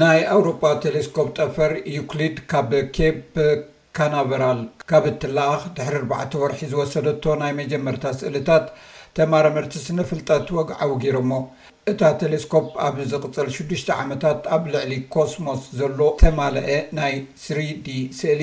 ናይ ኣውሮጳ ቴሌስኮፕ ጠፈር ዩክሊድ ካብ ኬፕ ካናቨራል ካብ እትለኣኽ ድሕሪ ኣርባዕተ ወርሒ ዝወሰደቶ ናይ መጀመርታ ስእልታት ተማረመርቲ ስነ ፍልጠት ወግዓዊ ገይሮሞ። እታ ቴሌስኮፕ ኣብ ዝቕጽል ሽዱሽተ ዓመታት ኣብ ልዕሊ ኮስሞስ ዘሎ ተማለኤ ናይ ስሪዲ ስእሊ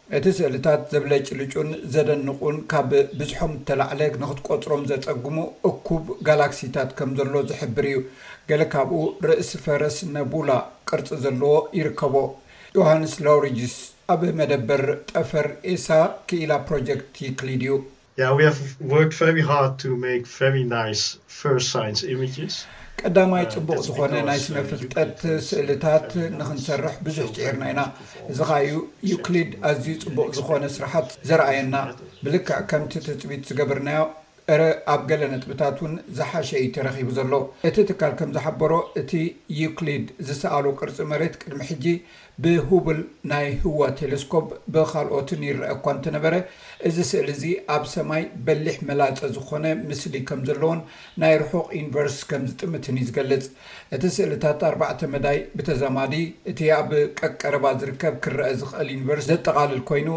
እቲ ስእልታት ዘብለጭልጩን ዘደንቑን ካብ ብዝሖም እተላዕለ ንኽትቈጽሮም ዘጸግሙ እኩብ ጋላክሲታት ከም ዘሎ ዝሕብር ኢዩ። ገለ ካብኡ ርእሲ ፈረስ ነቡላ ቅርጺ ዘለዎ ይርከቦ። ዮሃንስ ላውሪጅስ ኣብ መደበር ጠፈር ኤሳ ክኢላ ፕሮጀክት ዩክሊድ ኢዩ። Yeah, we have worked very hard to make very nice first science images. ቀዳማይ ጽቡቕ ዝኾነ ናይ ስነ ፍልጠት ስእልታት ንኽንሰርሕ ብዙሕ ጽዒርና ኢና እዚ ኸኣ እዩ ዩክሊድ ኣዝዩ ጽቡቕ ዝኾነ ስራሓት ዘርኣየና ብልክዕ ከምቲ ትጽቢት ዝገበርናዮ እረ ኣብ ገለ ነጥብታት እውን ዝሓሸ እዩ ተረኺቡ ዘሎ እቲ ትካል ከም ዝሓበሮ እቲ ዩክሊድ ዝሰኣሎ ቅርጺ መሬት ቅድሚ ሕጂ ብሁብል ናይ ህዋ ቴለስኮብ ብኻልኦትን ይረኣ እኳ እንተነበረ፣ እዚ ስእሊ እዚ ኣብ ሰማይ በሊሕ መላጸ ዝኾነ ምስሊ ከም ዘለዎን ናይ ርሑቕ ዩኒቨርስ ከም ዝጥምትን እዩ ዝገልጽ። እቲ ስእልታት ኣርባዕተ መዳይ ብተዛማዲ እቲ ኣብ ቀቀረባ ዝርከብ ክረኣ ዝኽእል ዩኒቨርስ ዘጠቓልል ኮይኑ፣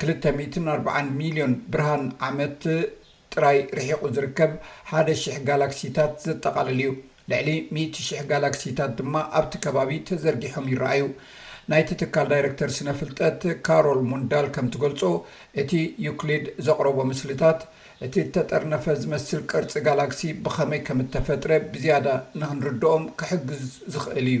ክልተ ሚእትን ኣርብዓን ሚልዮን ብርሃን ዓመት ጥራይ ርሒቑ ዝርከብ ሓደ ሽሕ ጋላክሲታት ዘጠቓልል እዩ። ልዕሊ ሚእቲ ሽሕ ጋላክሲታት ድማ ኣብቲ ከባቢ ተዘርጊሖም ይረኣዩ። ናይቲ ትካል ዳይረክተር ስነ-ፍልጠት ካሮል ሙንዳል ከም ትገልጾ፣ እቲ ዩክሊድ ዘቕረቦ ምስልታት እቲ እተጠርነፈ ዝመስል ቅርጺ ጋላክሲ ብኸመይ ከም እተፈጥረ ብዝያዳ ንኽንርድኦም ክሕግዝ ዝኽእል እዩ።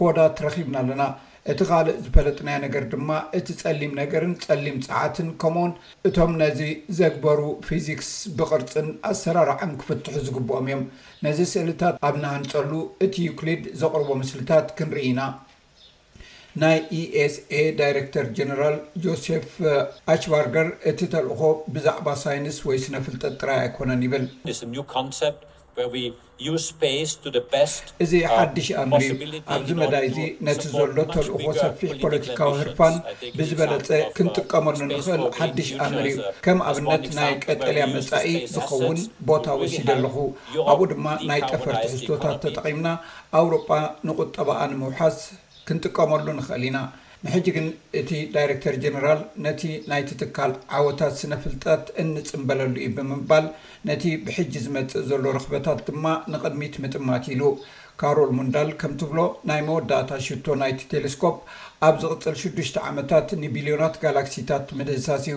ኮዳት ረኺብና ኣለና። እቲ ኻልእ ዝፈለጥናዮ ነገር ድማ እቲ ጸሊም ነገርን ጸሊም ጸዓትን ከምኡውን እቶም ነዚ ዘግበሩ ፊዚክስ ብቕርጽን ኣሰራርዓን ክፍትሑ ዝግብኦም እዮም። ነዚ ስእልታት ኣብ ንሃንጸሉ እቲ ዩክሊድ ዘቕርቦ ምስልታት ክንርኢ ኢና። ናይ ESA ዳይረክተር ጀነራል ጆሴፍ ኣችባርገር እቲ ተልእኾ ብዛዕባ ሳይንስ ወይ ስነ-ፍልጠት ጥራይ ኣይኮነን ይብል። እዚ ሓድሽ ኣምር እዩ። ኣብዚ መዳይ እዚ ነቲ ዘሎ ተልእኾ ሰፊሕ ፖለቲካዊ ህርፋን ብዝበለጸ ክንጥቀመሉ እንኽእል ሓድሽ ኣምር እዩ። ከም ኣብነት ናይ ቀጠልያ መጻኢ ዝኸውን ቦታ ወሲደ ኣለኹ፣ ኣብኡ ድማ ናይ ጠፈር ትሕዝቶታት ተጠቒምና ኣውሮጳ ንቑጠባኣ ንምውሓስ፣ ክንጥቀመሉ ንኽእል ኢና። ንሕጂ ግን እቲ ዳይረክተር ጀነራል ነቲ ናይቲ ትካል ዓወታት ስነ ፍልጠት እንጽምበለሉ እዩ ብምባል ነቲ ብሕጂ ዝመጽእ ዘሎ ርኽበታት ድማ ንቕድሚት ምጥማት ኢሉ። ካሮል ሙንዳል ከም ትብሎ ናይ መወዳእታ ሽቶ ናይቲ ቴለስኮፕ ኣብ ዝቕጽል ሽዱሽተ ዓመታት ንቢልዮናት ጋላክሲታት ምድህሳስ እዩ።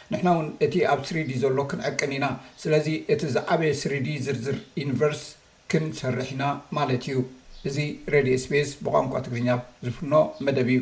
ንሕና ውን እቲ ኣብ ስሪዲ ዘሎ ክንዕቅን ኢና ስለዚ እቲ ዝዓበየ ስሪዲ ዝርዝር ዩኒቨርስ ክን ሰርሕ ኢና ማለት ኢዩ እዚ ሬድዮ ስቤስ ብቋንቋ ትግርኛ ዝፍኖ መደብ ኢዩ።